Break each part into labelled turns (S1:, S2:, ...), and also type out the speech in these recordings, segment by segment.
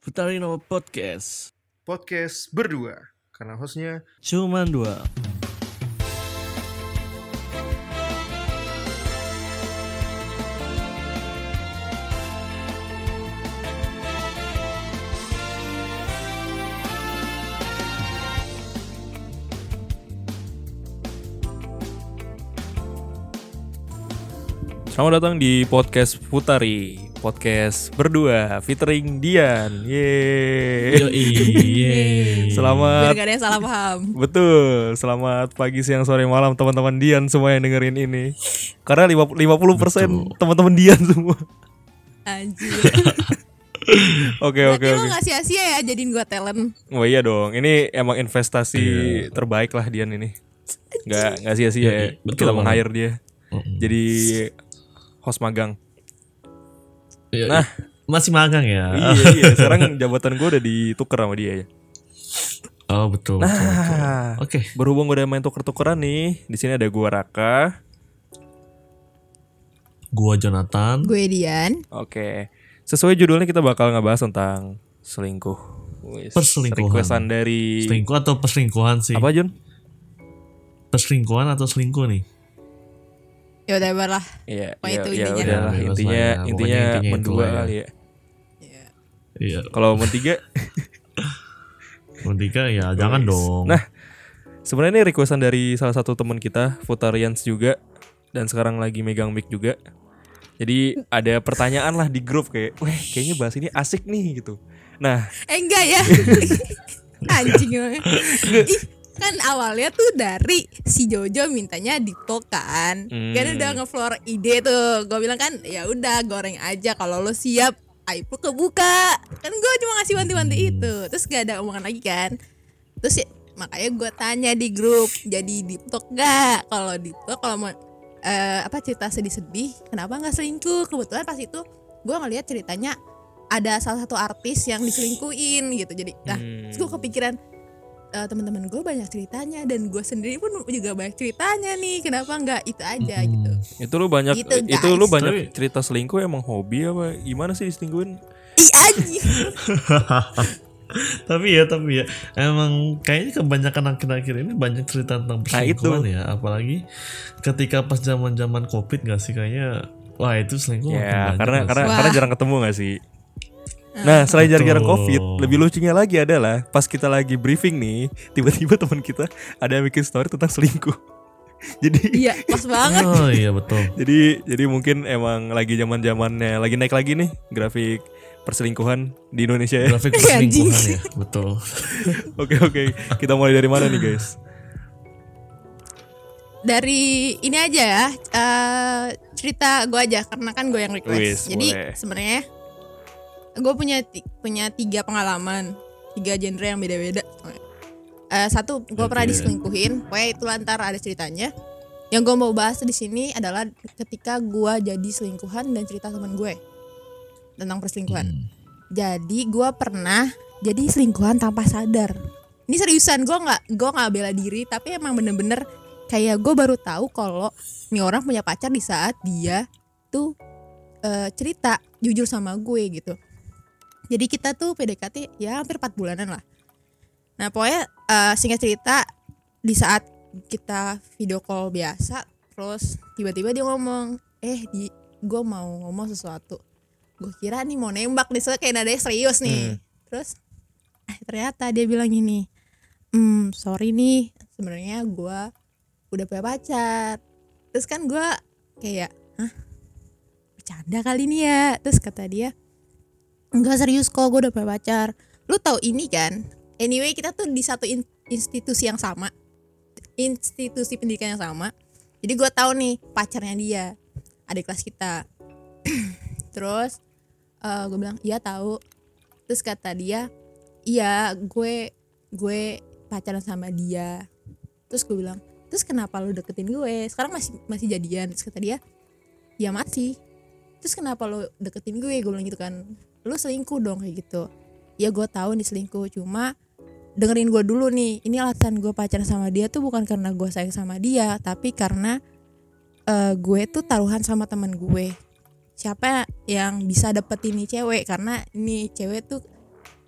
S1: Putarin nama podcast.
S2: Podcast berdua karena hostnya
S1: Cuman dua. Selamat datang di podcast Putari Podcast berdua featuring Dian Yeay
S3: Biar
S1: Selamat
S3: gak ada yang salah paham
S1: Betul, selamat pagi, siang, sore, malam teman-teman Dian semua yang dengerin ini. Karena 50 50% teman-teman Dian semua.
S3: Anjir
S1: Oke, oke,
S3: lo
S1: oke.
S3: gak sia-sia ya jadiin gue talent
S1: Oh iya dong, ini emang investasi terbaik lah Dian ini. Nggak nggak sia-sia ya.
S2: Betul
S1: kita
S2: banget.
S1: meng-hire dia. Jadi host magang.
S2: Iya,
S1: Nah.
S2: masih magang ya.
S1: iya, iya, sekarang jabatan gue udah ditukar sama dia ya.
S2: Oh betul. betul, betul.
S1: Nah,
S2: Oke.
S1: berhubung udah main tuker-tukeran nih, di sini ada gua Raka.
S2: Gua Jonathan.
S3: Gue Dian
S1: Oke. Sesuai judulnya kita bakal ngebahas tentang selingkuh.
S2: Perselingkuhan.
S1: Requestan dari
S2: Selingkuh atau perselingkuhan sih?
S1: apa Jun?
S2: Perselingkuhan atau selingkuh nih?
S3: Ya udah lah
S1: Iya, ya,
S3: itu
S1: ya
S3: intinya.
S1: udahlah
S2: Ya, bebas
S1: intinya
S2: lah ya.
S1: Intinya
S2: intinya
S1: mendua
S2: ya.
S1: kali ya.
S2: Iya.
S1: Kalau mentiga,
S2: Ketiga ya jangan dong.
S1: Nah, sebenarnya ini requestan dari salah satu teman kita, Futarians juga, dan sekarang lagi megang mic juga. Jadi ada pertanyaan lah di grup kayak, weh kayaknya bahas ini asik nih gitu. Nah,
S3: Eh enggak ya Anjing banget. Kan awalnya tuh dari si Jojo mintanya dipto kan.
S1: Hmm.
S3: kan udah ngefloor ide tuh. Gue bilang kan ya udah goreng aja. Kalau lo siap aib lo kebuka. Kan gue cuma ngasih wanti-wanti itu. Terus gak ada omongan lagi kan. Terus ya, makanya gue tanya di grup jadi dipto gak kalau dipto kalau mau eh, apa cerita sedih-sedih kenapa nggak selingkuh? Kebetulan pas itu gue ngeliat ceritanya ada salah satu artis yang diselingkuin gitu. Jadi nah
S1: Hmm.
S3: terus gue kepikiran eh, teman-teman gue banyak ceritanya dan gue sendiri pun juga banyak ceritanya nih kenapa nggak itu aja
S2: Hmm.
S3: gitu
S1: itu lu banyak
S3: Gitu,
S1: itu lu banyak
S2: Tapi-
S1: cerita selingkuh emang hobi apa gimana sih diselingkuhin?
S3: ih anjing
S2: tapi ya tapi ya emang kayaknya kebanyakan akhir-akhir ini banyak cerita tentang
S1: Nah, itu.
S2: perselingkuhan ya apalagi ketika pas zaman zaman covid gak sih kayaknya wah itu selingkuh makin
S1: Ya, karena karena
S2: sih?
S1: Karena jarang ketemu gak sih? Nah, selain
S2: Betul.
S1: covid, lebih lucunya lagi adalah pas kita lagi briefing nih, tiba-tiba teman kita ada yang bikin story tentang selingkuh. jadi
S3: iya pas banget
S2: oh iya betul
S1: jadi jadi mungkin emang lagi zaman zamannya lagi naik lagi nih grafik perselingkuhan di Indonesia ya.
S2: grafik
S3: Anjing.
S2: perselingkuhan ya betul
S1: Oke oke, kita mulai dari mana nih guys?
S3: dari ini aja ya eh, cerita gue aja karena kan gue yang request
S1: Wis,
S3: jadi sebenarnya gue punya punya tiga pengalaman tiga genre yang beda-beda. Eh, satu gue pernah diselingkuhin. Pokoknya itu lantar ada ceritanya. Yang gue mau bahas di sini adalah ketika gue jadi selingkuhan dan cerita teman gue tentang perselingkuhan.
S2: Hmm.
S3: jadi gue pernah jadi selingkuhan tanpa sadar. Ini seriusan gue nggak gue nggak bela diri tapi emang bener-bener kayak gue baru tahu kalau nih orang punya pacar di saat dia tuh eh, cerita jujur sama gue gitu jadi kita tuh PDKT ya hampir 4 bulanan lah. Nah pokoknya eh, singkat cerita di saat kita video call biasa terus tiba-tiba dia ngomong eh di gue mau ngomong sesuatu. Gue kira nih mau nembak nih soalnya kayak nadanya serius nih.
S1: Hmm.
S3: terus eh, ternyata dia bilang gini hmm sorry nih sebenarnya gue udah punya pacar. Terus kan gue kayak hah? Bercanda kali ini ya? Terus kata dia enggak serius kok gue udah punya pacar. Lu tahu ini kan? Anyway kita tuh di satu in- institusi yang sama. Institusi pendidikan yang sama. Jadi gue tahu nih pacarnya dia adik kelas kita. Terus gue bilang iya tahu. Terus kata dia iya gue gue pacaran sama dia. Terus gue bilang terus kenapa lu deketin gue? Sekarang masih masih jadian. Terus kata dia ya masih. Terus kenapa lu deketin gue? Gue bilang gitu kan lu selingkuh dong kayak gitu. Ya gue tahu nih selingkuh cuma dengerin gue dulu nih. Ini alasan gue pacaran sama dia tuh bukan karena gue sayang sama dia tapi karena eh, gue tuh taruhan sama teman gue. Siapa yang bisa dapetin nih cewek? Karena ini cewek tuh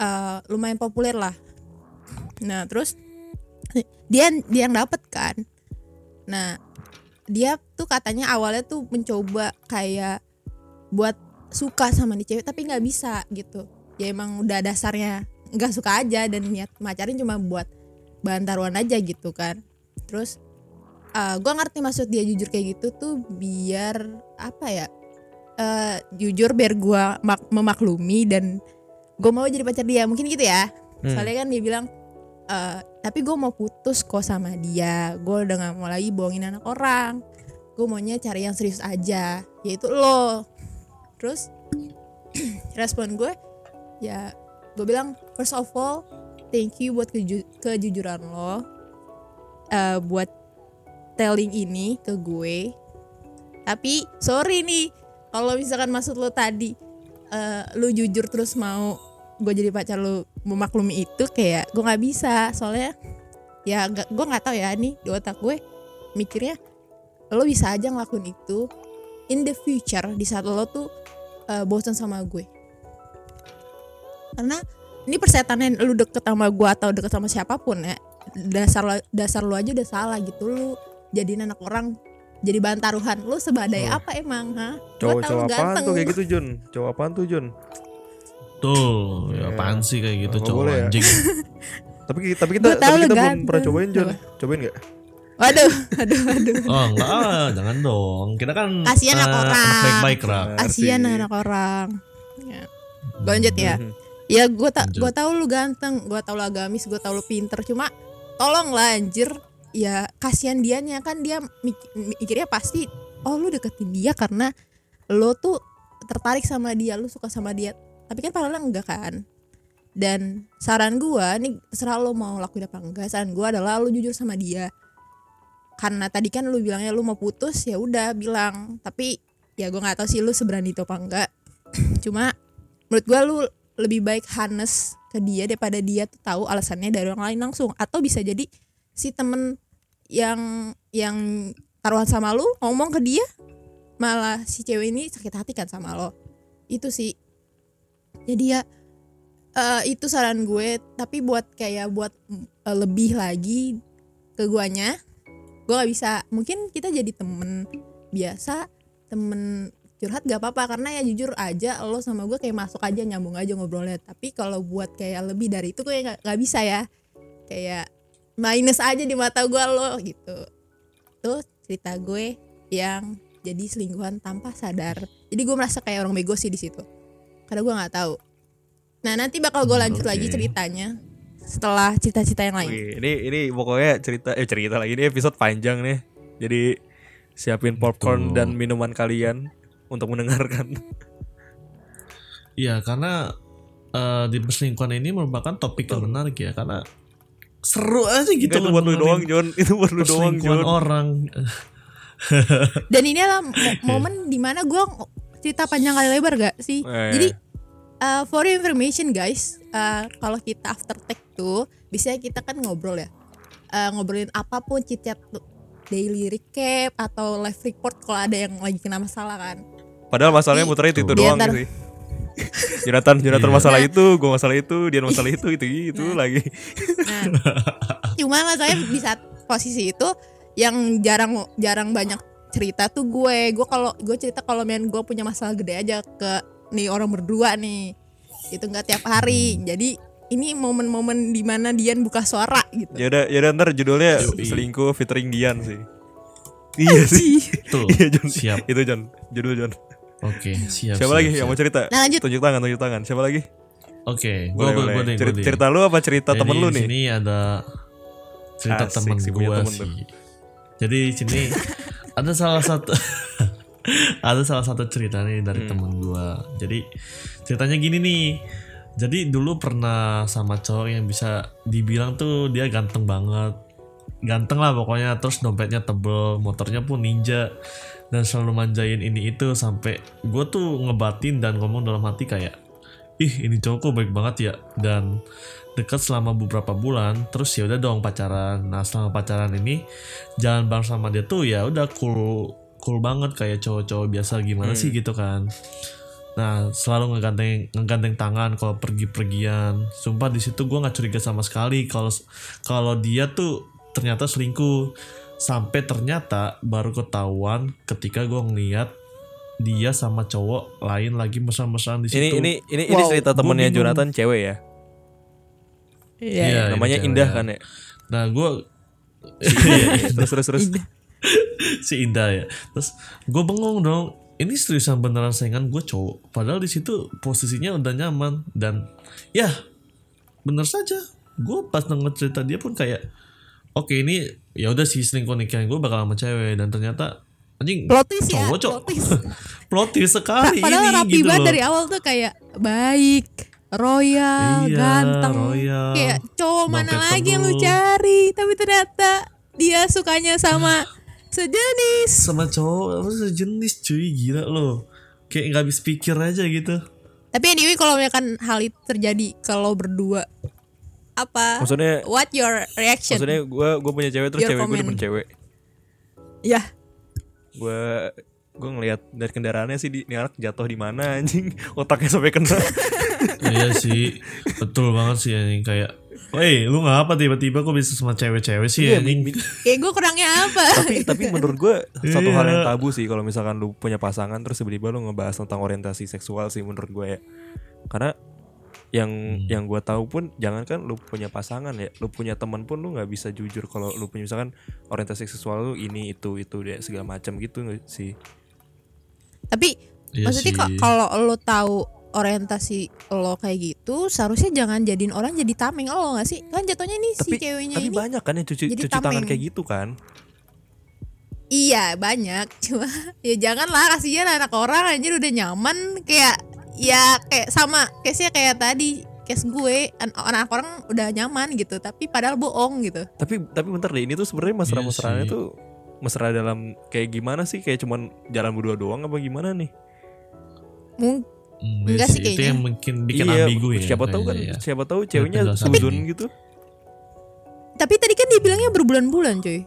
S3: eh, lumayan populer lah. Nah terus dia dia yang dapet kan. Nah dia tuh katanya awalnya tuh mencoba kayak buat suka sama nih cewek tapi nggak bisa gitu. Ya emang udah dasarnya nggak suka aja dan niat macarin cuma buat bahan taruhan aja gitu kan. Terus uh, gue ngerti maksud dia jujur kayak gitu tuh biar apa ya eh jujur biar gue memaklumi dan gue mau jadi pacar dia mungkin gitu ya.
S1: Hmm.
S3: soalnya kan dia bilang eh tapi gue mau putus kok sama dia gue udah gak mau lagi bohongin anak orang gue maunya cari yang serius aja. Yaitu lo terus respon gue ya gue bilang first of all thank you buat keju- kejujuran lo eh buat telling ini ke gue. Tapi sorry nih kalau misalkan maksud lo tadi eh lu jujur terus mau gue jadi pacar lu memaklumi itu kayak gue nggak bisa. Soalnya ya gue nggak tahu ya nih di otak gue mikirnya lo bisa aja ngelakuin itu in the future di saat lo tuh eh, bosan sama gue karena ini persetannya lu deket sama gue atau deket sama siapa pun ya dasar lo dasar lo aja udah salah gitu lu jadiin anak orang jadi bahan taruhan lu sebadai
S1: Oh.
S3: apa emang ha Gua tahu
S1: Cowok-cowok apaan
S3: ganteng.
S1: tuh kayak gitu Jun? Cowok apaan tuh Jun?
S2: Tuh,
S1: Ya.
S2: ya apaan sih kayak gitu
S1: Nggak
S2: cowok
S1: ya.
S2: anjing.
S1: Tapi tapi kita tapi
S3: lu
S1: kita belum
S3: ganteng.
S1: pernah cobain Jun. Cobain nggak?
S3: Waduh aduh aduh
S2: Oh enggak, ah, jangan dong. Kita kan
S3: Kasihan anak
S2: eh,
S3: orang.
S2: baik-baik lah.
S3: kasihan anak orang. Ya. Gua lanjut ya.
S1: Mhm.
S3: ya gue tak gue tahu lu ganteng gue tahu lu agamis gue tahu lu pinter. Cuma tolong lah anjir. Ya kasihan dianya. Kan dia mik- mikirnya pasti oh lu deketin dia karena lo tuh tertarik sama dia lu suka sama dia. Tapi kan padahal enggak kan. Dan saran gua nih terserah lo mau lakuin apa enggak. Saran gua adalah lu jujur sama dia karena tadi kan lu bilangnya lu mau putus ya udah bilang. Tapi ya gua nggak tahu sih lu seberani itu apa enggak. Cuma menurut gua lu lebih baik honest ke dia daripada dia tuh tahu alasannya dari orang lain langsung. Atau bisa jadi si temen yang yang taruhan sama lu ngomong ke dia malah si cewek ini sakit hati kan sama lo. Itu sih. Jadi ya eh, itu saran gue. Tapi buat kayak buat eh, lebih lagi ke guanya gue gak bisa. Mungkin kita jadi temen biasa temen curhat gak apa-apa. Karena ya jujur aja lo sama gue kayak masuk aja nyambung aja ngobrolnya. Tapi kalau buat kayak lebih dari itu gue nggak nggak bisa ya. Kayak minus aja di mata gue lo gitu. Tuh cerita gue yang jadi selingkuhan tanpa sadar. Jadi gue merasa kayak orang bego sih di situ. Karena gue nggak tahu. Nah nanti bakal gue
S2: Hmm,
S3: lanjut
S2: oke.
S3: lagi ceritanya setelah cerita-cerita yang lain
S1: Wih, ini ini pokoknya cerita eh cerita lagi ini episode panjang nih. Jadi siapin popcorn
S2: Betul.
S1: dan minuman kalian untuk mendengarkan.
S2: Iya, karena eh, di perselingkuhan ini merupakan topik yang menarik ya karena seru aja gitu
S1: Gitu itu buat lu doang, Jon. Itu buat lu doang, Jon.
S2: orang.
S3: dan ini adalah mo- momen di mana gue cerita panjang kali lebar gak sih
S1: Eh.
S3: jadi uh, for your information guys uh, kalau kita after take tuh biasanya kita kan ngobrol ya Uh, ngobrolin apa pun tuh, daily recap atau live report kalau ada yang lagi kena masalah kan
S1: Padahal masalahnya muternya itu, itu
S3: Di
S1: doang
S3: antar-
S1: sih. Jonathan, Jonathan
S2: Iya.
S1: masalah
S3: Nah.
S1: itu, gue masalah itu, dia masalah itu, itu gitu lagi.
S3: Nah, cuma masalahnya di saat posisi itu yang jarang jarang banyak cerita tuh gue. Gue kalau gue cerita kalau main gue punya masalah gede aja ke nih orang berdua nih. Itu nggak tiap hari. Jadi ini momen-momen di mana Dian buka suara gitu.
S1: Ya udah, ya udah ntar judulnya
S2: Yoi.
S1: selingkuh featuring Dian sih. Iya sih.
S2: Tuh,
S1: Iya Jon.
S2: siap.
S1: Itu Jon, judul Jon.
S2: Oke, siap.
S1: Siapa
S2: siap,
S1: lagi
S2: siap.
S1: yang mau cerita?
S3: Nah lanjut.
S1: Tunjuk tangan, tunjuk tangan. Siapa lagi?
S2: Oke, gue
S1: Boleh,
S2: gue
S1: boleh.
S2: gue
S1: Cerita,
S2: gue deh.
S1: cerita lu apa cerita
S2: Jadi
S1: temen lu
S2: di
S1: nih?
S2: sini ada cerita
S1: Asik
S2: temen
S1: sih, punya
S2: gue
S1: temen tuh.
S2: sih. Jadi di sini ada salah satu ada salah satu cerita nih dari
S1: Hmm.
S2: temen gue. Jadi ceritanya gini nih. Jadi dulu pernah sama cowok yang bisa dibilang tuh dia ganteng banget. Ganteng lah pokoknya terus dompetnya tebel, motornya pun ninja dan selalu manjain ini itu sampai gue tuh ngebatin dan ngomong dalam hati kayak ih ini cowok kok baik banget ya dan dekat selama beberapa bulan terus ya udah dong pacaran nah selama pacaran ini jalan bareng sama dia tuh ya udah cool cool banget kayak cowok-cowok biasa gimana
S1: Hmm.
S2: sih gitu kan Nah selalu ngeganteng ngeganteng tangan kalau pergi-pergian. Sumpah di situ gue nggak curiga sama sekali kalau kalau dia tuh ternyata selingkuh. Sampai ternyata baru ketahuan ketika gue ngeliat dia sama cowok lain lagi mesra-mesraan di situ.
S1: ini ini ini
S3: Wow,
S1: cerita temennya
S2: bingung.
S1: Jonathan cewek ya.
S3: Iya.
S2: Iya, ini
S1: Namanya
S2: cewek
S1: Indah
S2: ya.
S1: kan ya.
S2: Nah gue
S1: terus terus terus.
S2: si Indah ya. Terus gue bengong dong. Ini seriusan beneran saingan gue cowok. Padahal di situ posisinya udah nyaman dan ya bener saja. Gue pas denger cerita dia pun kayak oke ini ya udah sih selingkuh nikahin gue bakal sama cewek dan ternyata anjing
S3: Plot twist ya.
S2: cowok cowok
S3: plot twist.
S2: plot twist sekali
S3: Padahal
S2: ini
S3: rapi
S2: gitu
S3: banget
S2: loh.
S3: dari awal tuh kayak baik, royal,
S2: Iya,
S3: ganteng.
S2: royal,
S3: Kayak cowok mana
S2: dompet
S3: lagi yang lu cari, tapi ternyata dia sukanya sama sejenis.
S2: sama cowok apa sejenis cuy gila loh kayak nggak habis pikir aja gitu
S3: Tapi anyway kalau misalkan hal itu terjadi kalau berdua apa?
S1: Maksudnya
S3: what your reaction?
S1: maksudnya gue gue punya cewek terus
S3: Your
S1: cewek gue demen cewek.
S3: ya,
S1: Gue gue ngelihat dari kendaraannya sih di ini anak jatuh di mana anjing otaknya sampai kena.
S2: iya sih betul banget sih anjing kayak Woi, lu ngapa tiba-tiba kok bisa sama cewek-cewek sih
S1: Iya,
S2: anjing?
S3: kayak gue kurangnya apa?
S1: tapi tapi menurut gue satu hal yang
S2: Iya.
S1: tabu sih kalau misalkan lu punya pasangan terus tiba-tiba lu ngebahas tentang orientasi seksual sih menurut gue ya karena yang yang gue tahu pun jangankan lu punya pasangan ya lu punya teman pun lu nggak bisa jujur kalau lu punya misalkan orientasi seksual lu ini itu itu deh segala macam gitu nggak sih
S3: Tapi
S2: Iya
S3: maksudnya
S2: sih.
S3: kok kalau lo tahu orientasi lo kayak gitu, seharusnya jangan jadiin orang jadi tameng lo gak sih? Kan jatuhnya nih si
S1: tapi
S3: ceweknya
S1: tapi
S3: ini
S1: banyak kan yang cuci
S3: jadi
S1: cuci tangan
S3: tameng.
S1: kayak gitu kan
S3: Iya banyak Cuma ya janganlah kasihan anak orang anjir udah nyaman Kayak ya kayak sama Case-nya kayak tadi Case gue an- Anak orang udah nyaman gitu Tapi padahal bohong gitu
S1: tapi tapi bentar deh ini tuh sebenarnya mesra mesraannya
S2: sih.
S1: tuh mesra dalam kayak gimana sih kayak cuman jalan berdua doang apa gimana nih
S3: Mung
S2: Hmm,
S3: Enggak
S2: iya
S3: sih
S2: Itu
S3: kayaknya.
S2: yang mungkin bikin
S1: iya,
S2: ambigu ya.
S1: siapa tahu kan
S2: kayaknya ya.
S1: siapa tahu ceweknya suzon gitu
S3: Tapi tadi kan dia bilangnya berbulan-bulan cuy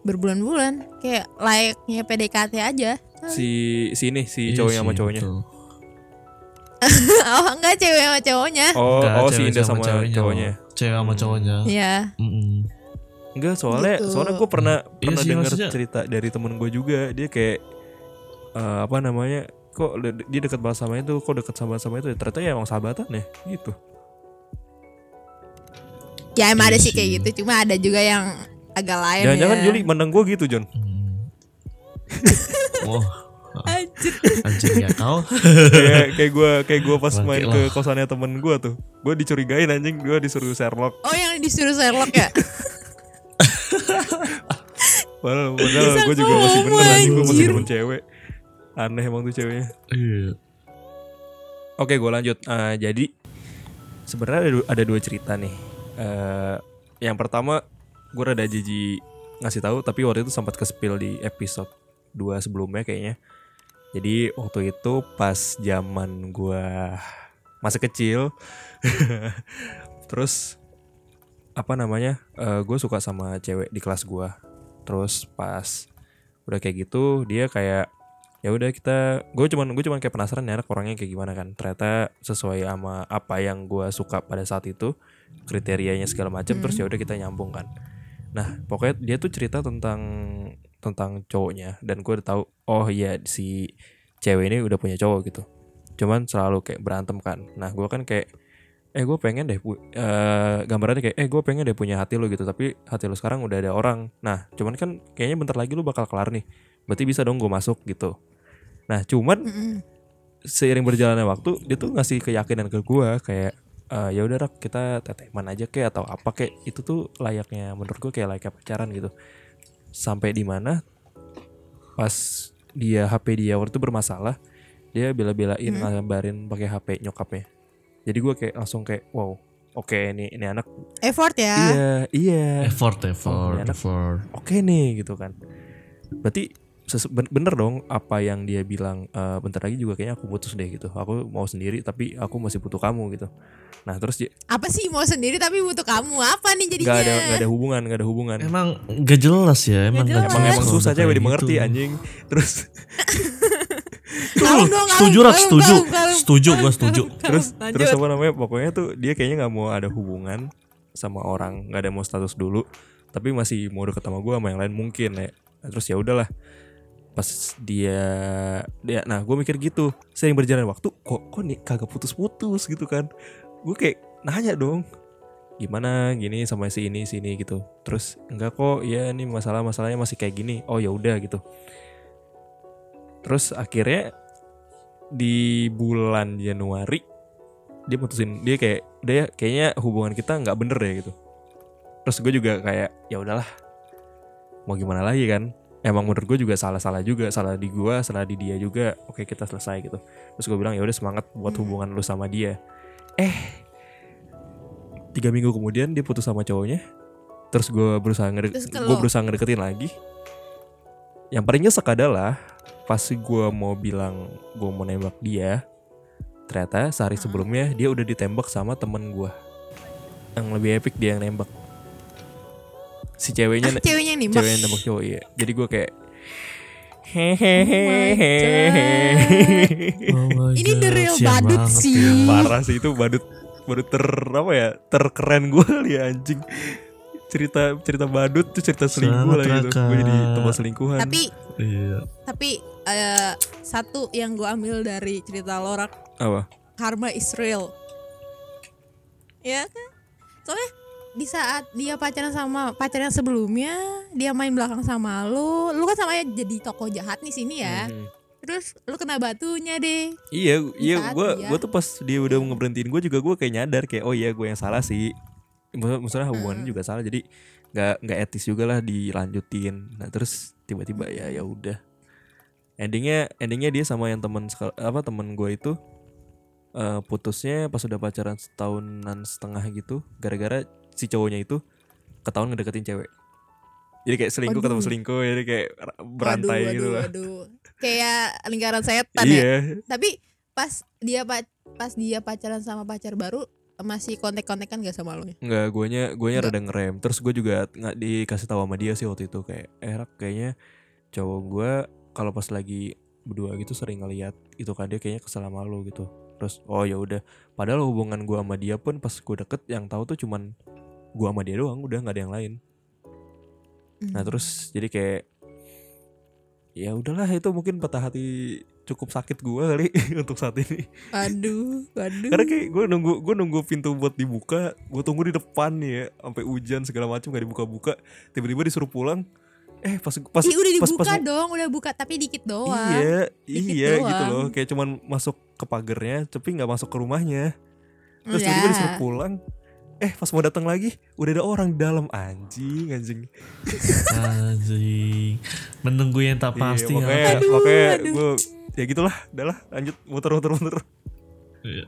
S3: Berbulan-bulan Kayak layaknya PDKT aja
S1: si si ini si
S2: Iya
S1: cowoknya sama cowoknya.
S3: Oh enggak cewek sama cowoknya
S1: oh
S2: Enggak,
S1: oh si
S2: cewek
S1: Indah sama cowoknya
S2: Cewek sama cowoknya.
S3: Iya
S2: Mm-mm.
S1: enggak soalnya
S3: Gitu.
S1: soalnya gue pernah
S2: Iya
S1: pernah
S2: sih,
S1: dengar
S2: maksudnya-
S1: cerita dari temen gue juga dia kayak eh, apa namanya kok dia dekat banget sama itu kok dekat sama sama itu ternyata ya emang sahabatan ya gitu.
S3: Ya emang ada
S2: Iya
S3: sih kayak gitu Cuma ada juga yang agak lain
S1: jangan-jangan
S3: ya.
S1: Juli mandang gue gitu John
S2: Oh,
S3: Anjir.
S2: anjing ya kau.
S1: kayak kayak gue kayak gue pas main
S2: lah.
S1: ke kosannya temen gue tuh. Gue dicurigain anjing. Gue disuruh Sherlock.
S3: Oh yang disuruh Sherlock ya?
S1: Padahal padahal gue juga masih bener anjing. Gue masih
S3: anjir.
S1: demen cewek aneh emang tuh ceweknya
S2: Iya.
S1: Oke, gue lanjut. Eh, jadi sebenarnya ada, ada dua cerita nih. Eh, yang pertama, gue rada jijik ngasih tahu, tapi waktu itu sempat ke spill di episode 2 sebelumnya kayaknya. Jadi waktu itu pas zaman gue masih kecil, terus apa namanya, gue suka sama cewek di kelas gue. Terus pas udah kayak gitu, dia kayak ya udah kita gue cuman gue cuman kayak penasaran ya anak orangnya kayak gimana kan. Ternyata sesuai sama apa yang gue suka pada saat itu kriterianya segala macam terus ya udah kita nyambung kan. Nah pokoknya dia tuh cerita tentang tentang cowoknya dan gue udah tahu oh iya si cewek ini udah punya cowok gitu. Cuman selalu kayak berantem kan. Nah gue kan kayak eh gue pengen deh eh, gambarannya kayak eh gue pengen deh punya hati lo gitu tapi hati lo sekarang udah ada orang. Nah cuman kan kayaknya bentar lagi lo bakal kelar nih. Berarti bisa dong gue masuk gitu nah cuman
S3: Mm-mm.
S1: seiring berjalannya waktu dia tuh ngasih keyakinan ke gua kayak "Eh, ya udah Rak, kita teteman aja kayak atau apa kayak itu tuh layaknya menurut gua kayak layaknya pacaran gitu. Sampai di mana pas dia HP dia waktu itu bermasalah dia bela-belain ngabarin pakai HP nyokapnya. Jadi gua kayak langsung kayak wow oke ini ini anak
S3: Effort ya?
S1: Iya iya.
S2: Effort, effort, effort.
S1: oke nih gitu kan. Berarti bener dong apa yang dia bilang "Eh, bentar lagi juga kayaknya aku putus deh gitu. Aku mau sendiri tapi aku masih butuh kamu gitu. Nah terus dia
S3: Apa sih mau sendiri tapi butuh kamu? Apa nih jadinya?
S1: Nggak ada nggak ada hubungan nggak ada hubungan.
S2: Emang gak jelas ya, emang gak
S3: jelas.
S1: emang
S2: jelas
S1: emang susah
S2: udah
S1: cewek
S2: kayak
S1: dimengerti
S2: gitu.
S1: anjing. Terus
S2: setuju rak setuju. setuju gue setuju.
S1: Terus
S3: Lanjut.
S1: terus apa namanya pokoknya tuh dia kayaknya nggak mau ada hubungan sama orang nggak ada mau status dulu tapi masih mau deket sama gue sama yang lain mungkin ya. Nah, terus ya udahlah pas dia dia nah gue mikir gitu sering berjalan waktu kok kok nih kagak putus-putus gitu kan. Gue kayak nanya dong gimana gini sama si ini si ini? gitu. Terus enggak kok ya ini masalah masalahnya masih kayak gini. Oh ya udah gitu. Terus akhirnya di bulan Januari dia putusin dia kayak udah ya kayaknya hubungan kita nggak bener ya gitu. Terus gue juga kayak ya udahlah mau gimana lagi kan emang menurut gue juga salah salah juga salah di gue salah di dia juga. Oke kita selesai gitu. Terus gue bilang ya udah semangat buat
S3: Hmm.
S1: hubungan lu sama dia. Eh tiga minggu kemudian dia putus sama cowoknya. Terus gue berusaha ngede gue berusaha ngedeketin lagi. Yang paling nyesek adalah pas gue mau bilang gue mau nembak dia ternyata sehari sebelumnya dia udah ditembak sama temen gue yang lebih epic dia yang nembak si ceweknya
S3: Ah, ceweknya nih
S1: cewek yang nembak cowok iya. Jadi gue kayak
S2: Oh my
S3: Ini the real badut sih.
S1: parah sih itu badut badut ter apa ya terkeren gue kali ya anjing. Cerita cerita badut tuh cerita selingkuh lah gitu. Gue jadi tempat selingkuhan.
S3: Tapi
S2: Iya.
S3: tapi eh, satu yang gue ambil dari cerita lorak.
S1: Apa?
S3: Karma is real ya kan? Soalnya di saat dia pacaran sama pacar yang sebelumnya dia main belakang sama lu lu kan sama ya jadi tokoh jahat nih sini ya
S1: Mhm.
S3: terus lu kena batunya deh
S1: Iya, iya, gue
S3: dia-
S1: gue tuh pas dia udah ngeberhentiin gue juga gue kayak nyadar kayak oh iya gue yang salah sih. Maksud- Maksudnya hubungannya juga salah jadi nggak nggak etis juga lah dilanjutin. Nah terus tiba-tiba ya ya udah. Endingnya endingnya dia sama yang teman apa teman gue itu eh, putusnya pas udah pacaran setahunan setengah gitu gara-gara si cowoknya itu ketahuan ngedeketin cewek. Jadi kayak selingkuh ketemu selingkuh jadi kayak berantai
S3: waduh,
S1: gitu lah.
S3: waduh. kayak lingkaran setan ya
S1: Iya,
S3: tapi pas dia pa- pas dia pacaran sama pacar baru masih kontek-kontekan gak sama lu ya?
S1: Enggak, guanya guanya
S3: Enggak.
S1: rada ngerem. Terus gue juga nggak dikasih tahu sama dia sih waktu itu kayak eh kayaknya cowok gue kalau pas lagi berdua gitu sering ngeliat itu kan dia kayaknya kesel sama lo gitu. Terus oh ya udah. Padahal hubungan gue sama dia pun pas gue deket yang tahu tuh cuman gue sama dia doang, udah nggak ada yang lain. Nah
S3: Hmm.
S1: terus jadi kayak ya udahlah itu mungkin patah hati cukup sakit gue kali untuk saat ini.
S3: aduh aduh
S1: Karena kayak gue nunggu gue nunggu pintu buat dibuka, gue tunggu di depan nih ya, sampai hujan segala macam gak dibuka-buka, tiba-tiba disuruh pulang. Eh pas pas
S3: Ih, udah
S1: pas,
S3: dibuka
S1: pas,
S3: dong udah buka tapi dikit doang
S1: Iya,
S3: Dikit
S1: iya gitu
S3: doang.
S1: loh. Kayak cuman masuk ke pagernya, tapi nggak masuk ke rumahnya. Terus
S3: Ya.
S1: tiba-tiba disuruh pulang. Eh pas mau datang lagi, udah ada orang di dalam anjing, anjing.
S2: Anjing. Menunggu yang tak pasti
S1: iya,
S2: ya.
S1: makanya,
S3: Aduh,
S1: makanya
S3: aduh.
S1: gue ya gitulah, udahlah lanjut muter-muter muter.
S2: Iya.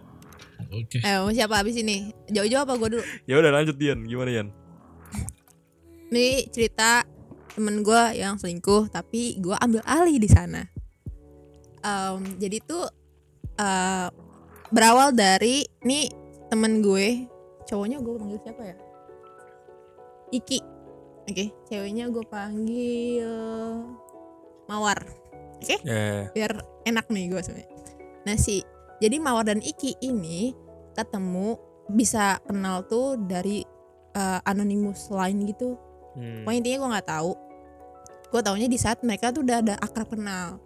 S2: Oke.
S3: Eh, mau siapa habis ini? Jauh-jauh apa gue dulu?
S1: Ya udah lanjut Dian, gimana Dian?
S3: Ini cerita temen gue yang selingkuh, tapi gue ambil alih di sana. Em, jadi tuh eh, berawal dari nih temen gue, cowoknya gue panggil siapa ya? Iki. Oke, ceweknya gue panggil Mawar. Oke?
S1: Ya,
S3: biar enak nih gue sebenarnya. Nah si jadi Mawar dan Iki ini ketemu bisa kenal tuh dari eh, anonymous line gitu.
S1: hmm.
S3: Pokoknya intinya gue nggak tahu. Gue taunya di saat mereka tuh udah ada akrab kenal.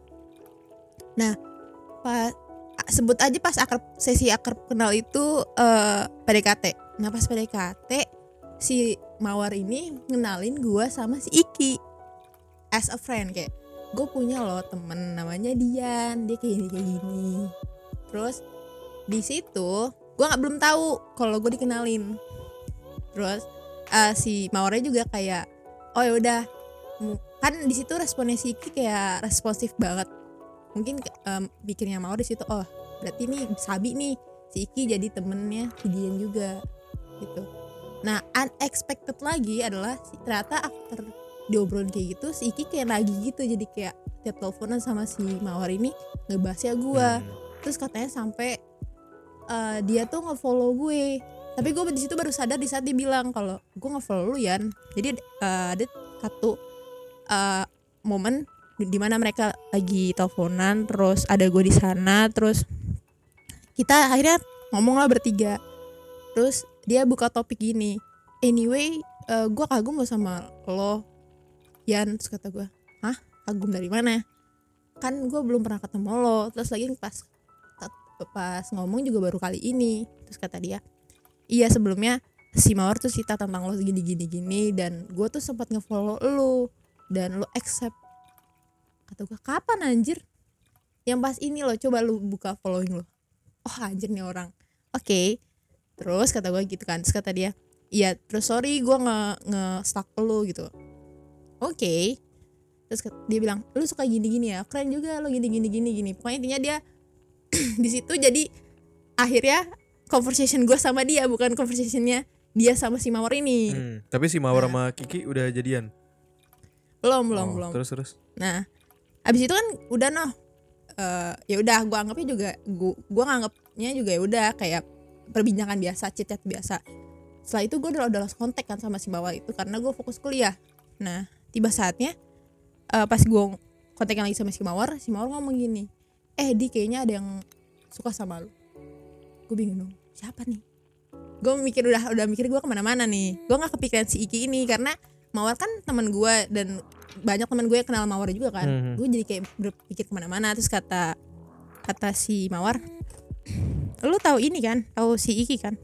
S3: Nah, pas sebut aja pas akrab sesi akrab kenal itu eh, PDKT. Nah pas PDKT si Mawar ini ngenalin gue sama si Iki. As a friend kayak gue punya loh temen namanya Dian dia kayak gini kayak gini. Terus di situ gue nggak belum tahu kalau gue dikenalin. Terus eh, si Mawarnya juga kayak oh ya udah. Kan di situ responnya si Iki kayak responsif banget. Mungkin em, pikirnya Mawar di situ oh berarti nih Sabi nih si Iki jadi temennya si Dian juga gitu. Nah unexpected lagi adalah ternyata after diobrolin kayak gitu si Iki kayak lagi gitu. Jadi kayak tiap teleponan sama si Mawar ini ngebahasnya gue
S1: Hmm.
S3: terus katanya sampai eh, dia tuh ngefollow gue. Tapi gue di situ baru sadar di saat dia bilang kalau gue ngefollow lu Yan. Jadi eh, ada satu eh, momen di- di mana mereka lagi teleponan terus ada gue di sana terus kita akhirnya ngomong lah bertiga. Terus dia buka topik gini anyway eh, gue kagum lo sama lo. Yan terus kata gue hah? Kagum dari mana? Kan gue belum pernah ketemu lo. Terus lagi pas pas ngomong juga baru kali ini. Terus kata dia iya sebelumnya si Mawar tuh cerita tentang lo gini gini gini dan gue tuh sempat ngefollow lo dan lo accept. Kata gue kapan anjir? Yang pas ini lo coba lu buka following lo. Oh anjir nih orang. Oke terus kata gue gitu kan terus kata dia iya terus sorry gue nge nge stuck lo gitu oke terus kat- dia bilang lu suka gini gini ya keren juga lo gini gini gini gini pokoknya intinya dia di situ jadi akhirnya conversation gue sama dia bukan conversationnya dia sama si mawar ini
S1: Hmm, Tapi si Mawar
S3: Nah.
S1: sama Kiki udah jadian.
S3: belum belum
S1: Oh,
S3: belum
S1: Terus terus.
S3: Nah, abis itu kan udah noh, eh ya udah gua anggapnya juga gua, gua nganggapnya juga ya udah kayak perbincangan biasa, chat biasa. Setelah itu gue udah udah lost kontak kan sama si bawah itu karena gue fokus kuliah. Nah, tiba saatnya eh, pas gue kontak lagi sama si Mawar, si Mawar ngomong gini, eh di kayaknya ada yang suka sama lu. Gue bingung dong, siapa nih? Gue mikir udah udah mikir gue ke mana-mana nih. Gue nggak kepikiran si Iki ini karena Mawar kan teman gue dan banyak teman gue yang kenal Mawar juga kan.
S1: Mhm.
S3: Gue jadi kayak berpikir ke mana-mana. Terus kata kata si Mawar, lu tahu ini kan? Tahu si Iki kan?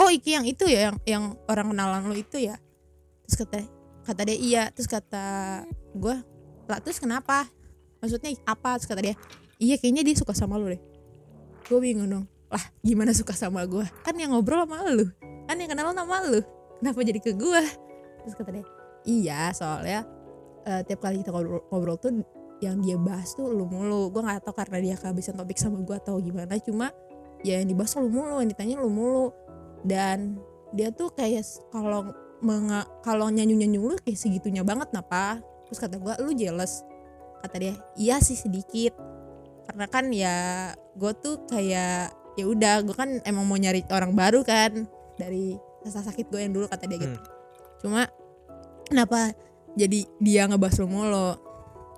S3: Oh Iki yang itu ya, yang yang orang kenalan lu itu ya? Terus kata kata dia iya. Terus kata gue, lah terus kenapa? Maksudnya apa? Terus kata dia, iya kayaknya dia suka sama lu deh. Gue bingung dong. Lah gimana suka sama gue? Kan yang ngobrol sama lu. Kan yang kenal sama lu. Kenapa jadi ke gue? Terus kata dia, iya soalnya eh, tiap kali kita ngobrol, ngobrol tuh yang dia bahas tuh lu mulu. Gue nggak tahu karena dia kehabisan topik sama gue atau gimana cuma ya yang dibahas lu mulu yang ditanya lu mulu. Dan dia tuh kayak kalau kalau nyanyi nyanyi lu kayak segitunya banget napa. Terus kata gue lu jealous. Kata dia iya sih sedikit. Karena kan ya gue tuh kayak ya udah gue kan emang mau nyari orang baru kan dari rasa sakit gue yang dulu kata dia gitu. Cuma kenapa jadi dia ngebahas lu mulu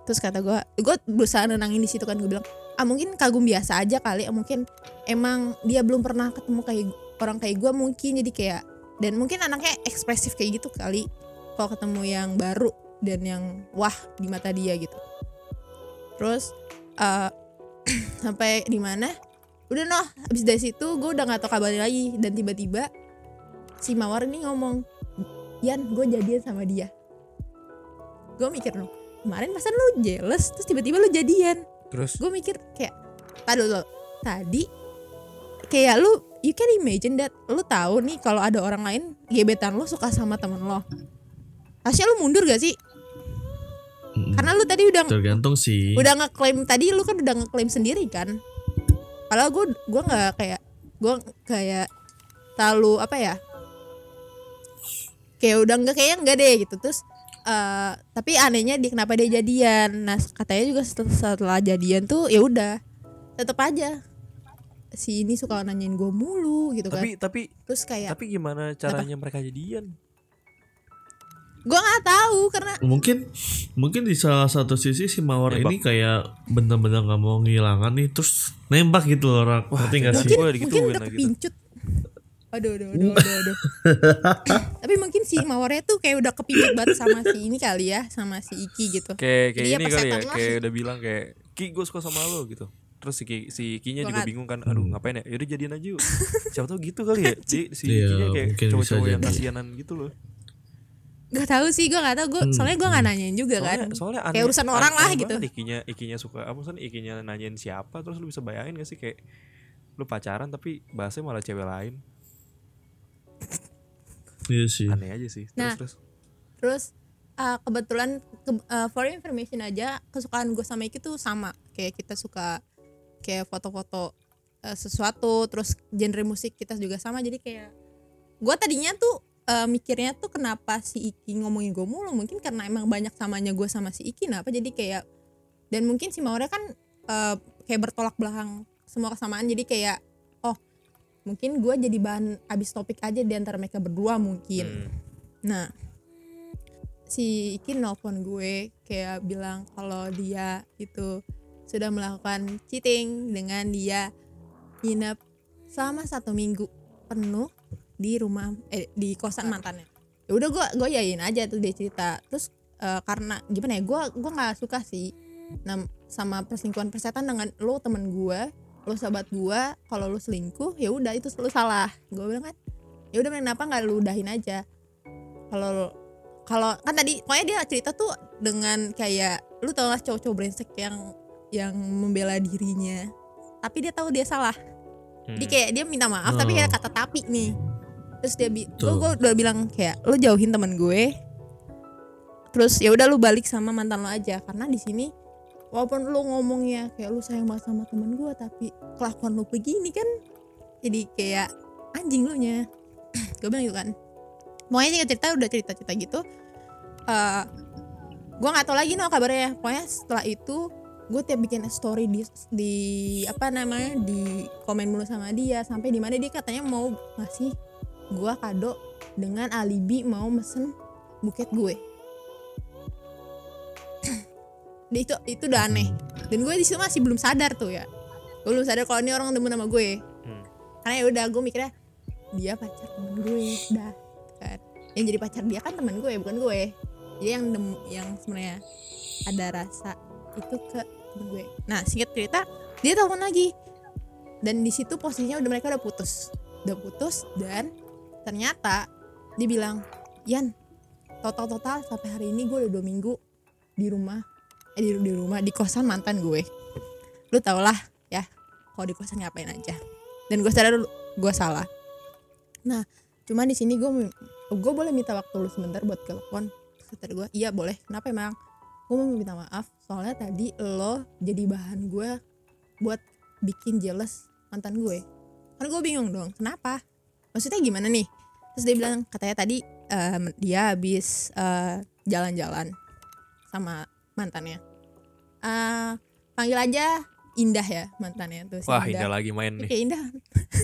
S3: terus kata gue gue berusaha nenangin di situ kan gue bilang ah mungkin kagum biasa aja kali ah, mungkin emang dia belum pernah ketemu kayak orang kayak gue mungkin. Jadi kayak dan mungkin anaknya ekspresif kayak gitu kali kalau ketemu yang baru dan yang wah di mata dia gitu. Terus eh, sampai di mana? Udah noh habis dari situ gue udah nggak tahu kabarnya lagi dan tiba-tiba si mawar ini ngomong Yan gue jadian sama dia. Gue mikir dong kemarin masa lu jealous terus tiba-tiba lu jadian.
S1: Terus?
S3: Gue mikir kayak tadi lo tadi kayak lu you can imagine that lu tahu nih kalau ada orang lain gebetan lu suka sama temen lo. Harusnya lu mundur gak sih?
S2: Mm-mm.
S3: karena lu tadi udah
S2: tergantung sih.
S3: udah ngeklaim tadi lu kan udah ngeklaim sendiri kan? Padahal gue gua nggak kayak gue kayak terlalu apa ya kayak udah nggak kayak enggak deh gitu. Terus eh tapi anehnya dia kenapa dia jadian? Nah katanya juga setelah, setelah jadian tuh ya udah tetep aja. Si ini suka nanyain gue mulu gitu kan.
S1: tapi tapi
S3: terus kayak
S1: tapi gimana caranya mereka jadian?
S3: gue nggak tahu karena
S2: mungkin mungkin di salah satu sisi si mawar
S1: Nembak.
S2: ini kayak bener-bener nggak mau ngilangan nih terus nembak gitu loh orang ngerti nggak sih?
S3: mungkin udah
S1: tuh.
S3: Aduh aduh aduh aduh, aduh. tapi mungkin si mawarnya tuh kayak udah kepincut banget sama si ini kali ya sama si Iki gitu
S1: Kayak kayak
S3: Jadi ya
S1: ini
S3: pas
S1: kali ya,
S3: lah.
S1: kayak udah bilang kayak Ki gue suka sama lo gitu. Terus si Ki, si Kinya
S3: Gua
S1: juga bingung kan, aduh ngapain ya? Yaudah jadian aja yuk. Siapa tahu gitu kali ya. Jadi si
S2: Iya,
S1: Kinya kayak cowok-cowok yang kasianan gitu loh.
S3: Gak tahu sih gue gak tahu gue
S2: Hmm,
S3: soalnya gue gak nanyain juga
S1: Soalnya,
S3: kan
S1: soalnya
S3: Kayak urusan orang lah
S1: aneh
S3: gitu.
S1: Ikinya, ikinya suka apa maksudnya ikinya nanyain siapa terus lu bisa bayangin gak sih kayak lu pacaran tapi bahasnya malah cewek lain.
S2: Iya sih
S1: Aneh aja sih. Terus
S3: Nah.
S1: terus.
S3: terus uh, kebetulan ke- uh, for information aja kesukaan gue sama Iki tuh sama kayak kita suka kayak foto-foto uh, sesuatu terus genre musik kita juga sama jadi kayak gue tadinya tuh uh, mikirnya tuh kenapa si Iki ngomongin gue mulu mungkin karena emang banyak samanya gue sama si Iki kenapa jadi kayak dan mungkin si Maura kan uh, kayak bertolak belakang semua kesamaan jadi kayak mungkin gue jadi bahan abis topik aja di antara mereka berdua mungkin.
S1: Hmm.
S3: Nah, si Iki nelfon gue kayak bilang kalau dia itu sudah melakukan cheating dengan dia nginep selama satu minggu penuh di rumah eh di kosan mantannya. Ya udah gue gue yain aja tuh dia cerita. Terus eh, karena gimana ya gue gue nggak suka sih sama perselingkuhan persetan dengan lo temen gue lo sahabat gue kalau lo selingkuh ya udah itu lo salah. Gue bilang kan ya udah kenapa nggak lu udahin aja? Kalau kalau kan tadi pokoknya dia cerita tuh dengan kayak lu tau gak cowok-cowok brengsek yang yang membela dirinya tapi dia tahu dia salah.
S1: Hmm.
S3: jadi kayak dia minta maaf tapi
S2: Oh.
S3: kayak kata tapi nih. Terus dia bi gue udah bilang kayak lu jauhin teman gue terus ya udah lu balik sama mantan lo aja karena di sini walaupun lu ngomongnya kayak lu sayang banget sama temen gue tapi kelakuan lu begini kan jadi kayak anjing lu nya. Gue bilang gitu kan. Pokoknya singkat cerita udah cerita cerita gitu eh gue nggak tahu lagi no kabarnya pokoknya setelah itu gue tiap bikin story di di apa namanya di komen mulu sama dia. Sampai di mana dia katanya mau ngasih gue kado dengan alibi mau mesen buket gue itu itu udah aneh. Dan gue di situ masih belum sadar tuh ya. Gue belum sadar kalau ini orang demen sama gue.
S1: Hmm.
S3: karena ya udah gue mikirnya dia pacar temen gue dah kan. Yang jadi pacar dia kan temen gue bukan gue. Dia yang dem yang sebenarnya ada rasa itu ke temen gue. Nah singkat cerita dia telepon lagi. Dan di situ posisinya udah mereka udah putus. Udah putus dan ternyata dia bilang Yan total total sampai hari ini gue udah dua minggu di rumah di, di rumah di kosan mantan gue. Lu tau lah ya kalau di kosan ngapain aja. Dan gue sadar gue salah. Nah cuman di sini gue gue boleh minta waktu lu sebentar buat telepon. Kata gue iya boleh. Kenapa emang? Gue mau minta maaf soalnya tadi lo jadi bahan gue buat bikin jealous mantan gue. Kan gue bingung dong kenapa? Maksudnya gimana nih? Terus dia bilang katanya tadi em, dia habis eh, jalan-jalan sama mantannya Eh, panggil aja Indah ya mantannya tuh si
S1: Wah indah lagi main nih.
S3: kayak Indah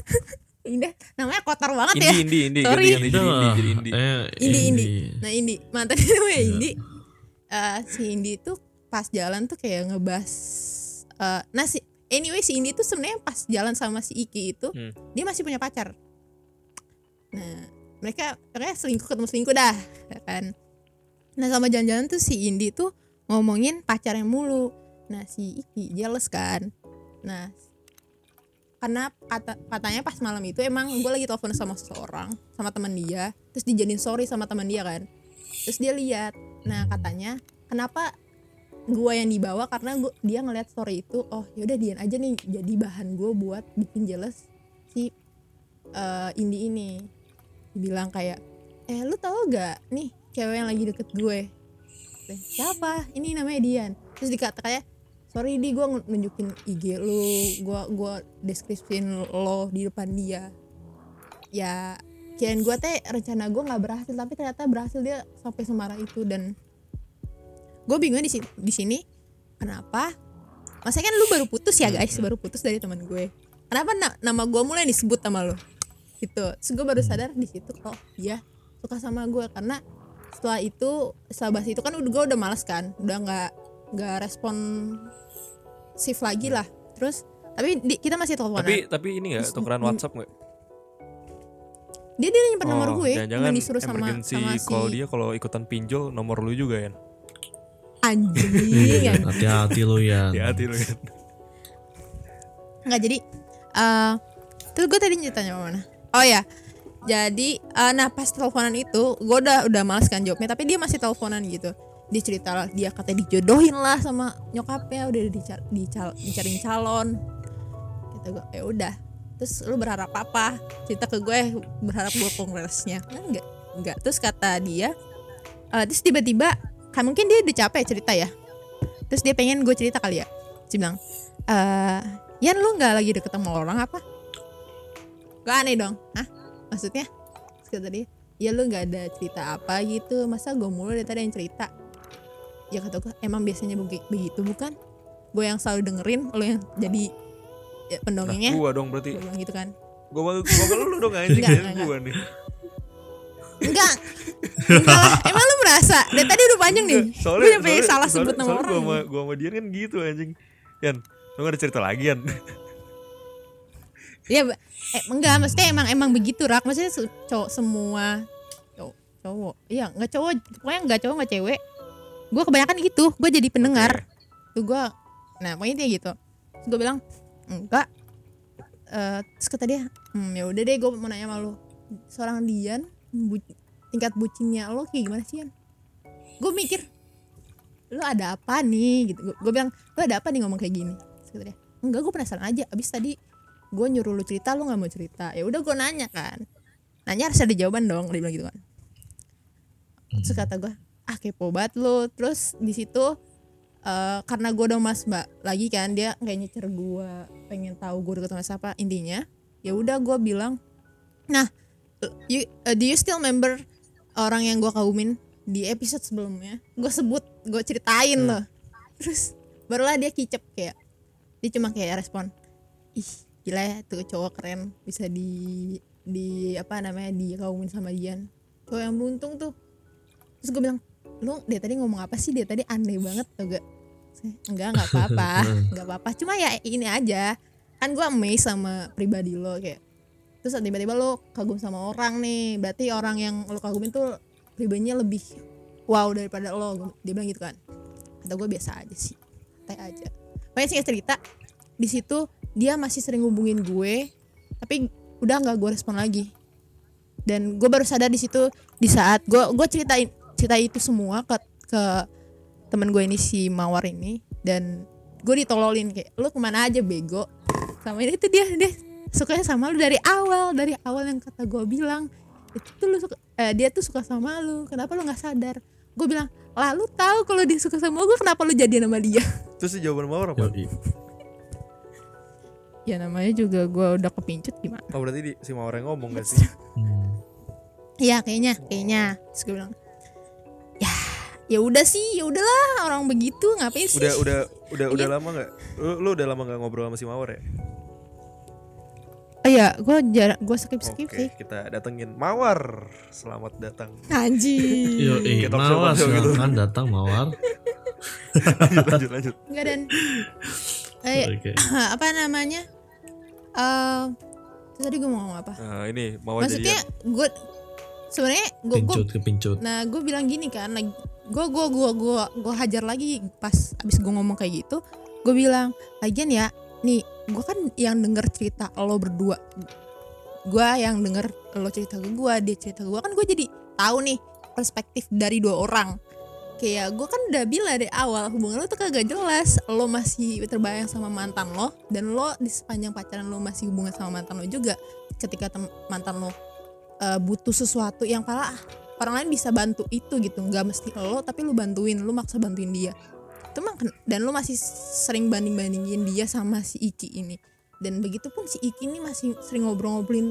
S3: Indah namanya kotor banget ya
S1: Indi, Indi, Indi,
S3: Sorry.
S1: jadi Indi, jadi Indi.
S2: Eh,
S3: Indi, Indi.
S2: Indi.
S3: Nah Indi mantannya namanya
S2: Iya.
S3: Indi Eh, si Indi tuh pas jalan tuh kayak ngebahas eh, nah si anyway si Indi tuh sebenarnya pas jalan sama si Iki itu
S1: Hmm.
S3: dia masih punya pacar nah mereka mereka selingkuh ketemu selingkuh dah ya kan nah sama jalan-jalan tuh si Indi tuh ngomongin pacarnya mulu. Nah si Iki jealous kan? Nah karena kata katanya pas malam itu emang gue lagi telepon sama seseorang sama teman dia. Terus dijadiin sorry sama teman dia kan? Terus dia lihat. Nah katanya kenapa gue yang dibawa? Karena gua, dia ngeliat story itu oh yaudah dia aja nih jadi bahan gue buat bikin jealous si eh, Indi ini. Dibilang kayak eh lu tau gak nih cewek yang lagi deket gue siapa? Ini namanya Dian. Terus dikata kayak sorry di gue nunjukin IG lu. Gue gua deskripsiin lo di depan dia. Ya kirain gue teh rencana gue nggak berhasil tapi ternyata berhasil dia sampai semarah itu. Dan gue bingung di sini di sini kenapa? Masa kan lu baru putus ya guys. Baru putus dari teman gue. Kenapa na- nama gue mulai disebut sama lo gitu. Terus gue baru sadar di situ oh dia suka sama gue karena setelah itu setelah bahas itu kan udah gue udah males kan udah nggak nggak respon shift lagi lah terus tapi di- kita masih teleponan
S1: Tapi tapi ini nggak tukeran WhatsApp nggak?
S3: dia dia nyimpen nomor gue
S1: Oh, jangan
S3: yang disuruh sama sama si
S1: call dia kalau ikutan pinjol nomor lu juga ya.
S3: anjing.
S2: Hati-hati lu ya.
S1: Hati-hati lu kan.
S3: nggak jadi eh terus gue tadi ceritanya mana oh ya jadi eh, nah pas teleponan itu gue udah udah males kan jawabnya tapi dia masih teleponan gitu. Dia cerita lah dia katanya dijodohin lah sama nyokapnya udah dicar, dical, dicariin calon. Kata gue ya udah. Terus lu berharap apa? Cerita ke gue berharap gue kongresnya. Kan enggak enggak terus kata dia eh, terus tiba-tiba kan mungkin dia udah capek cerita ya. Terus dia pengen gue cerita kali ya. Dia bilang eh Yan lu nggak lagi deket sama orang apa? Gak aneh dong. Hah? Maksudnya kata dia ya lu nggak ada cerita apa gitu masa gue mulu dari tadi yang cerita ya kata gue emang biasanya begi- begitu bukan gue yang selalu dengerin lo yang jadi ya,
S1: Nah,
S3: pendongengnya
S1: gua dong berarti.
S3: gue bilang gitu kan
S1: Gua gua gua lu dong anjing
S3: Enggak,
S1: kan gua nih.
S3: enggak Enggak lah, emang lu merasa? Dari tadi udah panjang nih. Gue sampai salah sebut nama
S1: soalnya
S3: orang.
S1: Gua sama, Dian kan gitu anjing. Yan, lu gak ada cerita lagi Yan?
S3: Iya, ba- eh, enggak, maksudnya emang emang begitu rak. Maksudnya se- cowok semua cowok, cowok. Iya, enggak cowok, pokoknya enggak cowok enggak cewek. Gue kebanyakan gitu. Gue jadi pendengar. Tuh gue, nah pokoknya dia gitu. Terus gue bilang enggak. Eh, terus kata dia, hmm, ya udah deh, gue mau nanya sama lu. Seorang Dian, bu- tingkat bucinnya lo kayak gimana sih Yan? Gue mikir, lu ada apa nih gitu. Gue bilang, lu ada apa nih ngomong kayak gini? Terus kata dia, enggak gue penasaran aja. Abis tadi gue nyuruh lu cerita lu nggak mau cerita. Ya udah gue nanya kan. Nanya harus ada jawaban dong dia bilang gitu kan. Terus kata gue ah kepo banget lu. Terus di situ eh, karena gue udah mas mbak lagi kan dia kayak nyecer gue pengen tahu gue deket sama siapa intinya ya udah gue bilang nah you, eh, do you still remember orang yang gue kagumin di episode sebelumnya? Gue sebut gue ceritain loh. Terus barulah dia kicep kayak dia cuma kayak respon ih gila ya tuh cowok keren. Bisa di di apa namanya di kaumin sama Dian. Cowok yang beruntung tuh terus gue bilang lu dia tadi ngomong apa sih? Dia tadi aneh banget tuh gak? Enggak nggak apa-apa nggak apa-apa. Cuma ya ini aja. Kan gue amazed sama pribadi lo kayak terus tiba-tiba lo kagum sama orang nih. Berarti orang yang lo kagumin tuh pribadinya lebih wow daripada lo. Dia bilang gitu kan. Kata gue biasa aja sih. Teh aja. Pokoknya singkat cerita di situ dia masih sering hubungin gue tapi udah nggak gue respon lagi. Dan gue baru sadar di situ di saat gue gue ceritain cerita itu semua ke ke temen gue ini si mawar ini. Dan gue ditololin kayak lu ke mana aja bego? Sama ini tuh dia dia sukanya sama lu dari awal dari awal yang kata gue bilang itu tuh lu suka, eh, dia tuh suka sama lu kenapa lu nggak sadar? Gue bilang lah lu tahu kalau dia suka sama gue kenapa lu jadian sama dia?
S1: Terus si jawaban Mawar apa?
S2: Yoi.
S3: Ya namanya juga gue udah kepincut gimana
S1: Oh berarti di, si Mawar yang ngomong gak sih?
S2: Hmm.
S3: Iya kayaknya, kayaknya. Terus gue bilang, ya, ya udah sih, ya udahlah orang begitu ngapain sih?
S1: Udah udah udah udah lama gak? Lu, lu udah lama gak ngobrol sama si Mawar ya?
S3: Oh iya, gue jarang, gue skip skip
S1: Oke,
S3: sih.
S1: kita datengin Mawar. Selamat datang.
S3: Anjing.
S2: Yoi,
S1: Kita observasi
S2: mawar
S1: gitu.
S2: silahkan datang mawar.
S1: lanjut lanjut lanjut.
S3: Enggak dan, eh,
S2: Oke.
S3: apa namanya? Eh, terus tadi gue mau ngomong apa?
S1: Nah, ini Mawar
S3: Maksudnya gue sebenarnya gue gue
S2: Pincut.
S3: Nah, gue bilang gini kan, lagi gue gue gue gue gue hajar lagi pas abis gue ngomong kayak gitu, gue bilang, lagian ya, nih, gue kan yang denger cerita lo berdua, gue yang denger lo cerita ke gue, dia cerita ke gue kan gue jadi tahu nih perspektif dari dua orang. Kayak gue kan udah bilang dari awal hubungan lo tuh kagak jelas, lo masih terbayang sama mantan lo dan lo di sepanjang pacaran lo masih hubungan sama mantan lo juga. Ketika mantan lo uh, butuh sesuatu yang pala orang lain bisa bantu itu gitu. Nggak mesti lo tapi lu bantuin lu maksa bantuin dia. Itu mah ken- dan lu masih sering banding bandingin dia sama si Iki ini. Dan begitu pun si Iki ini masih sering ngobrol-ngobrolin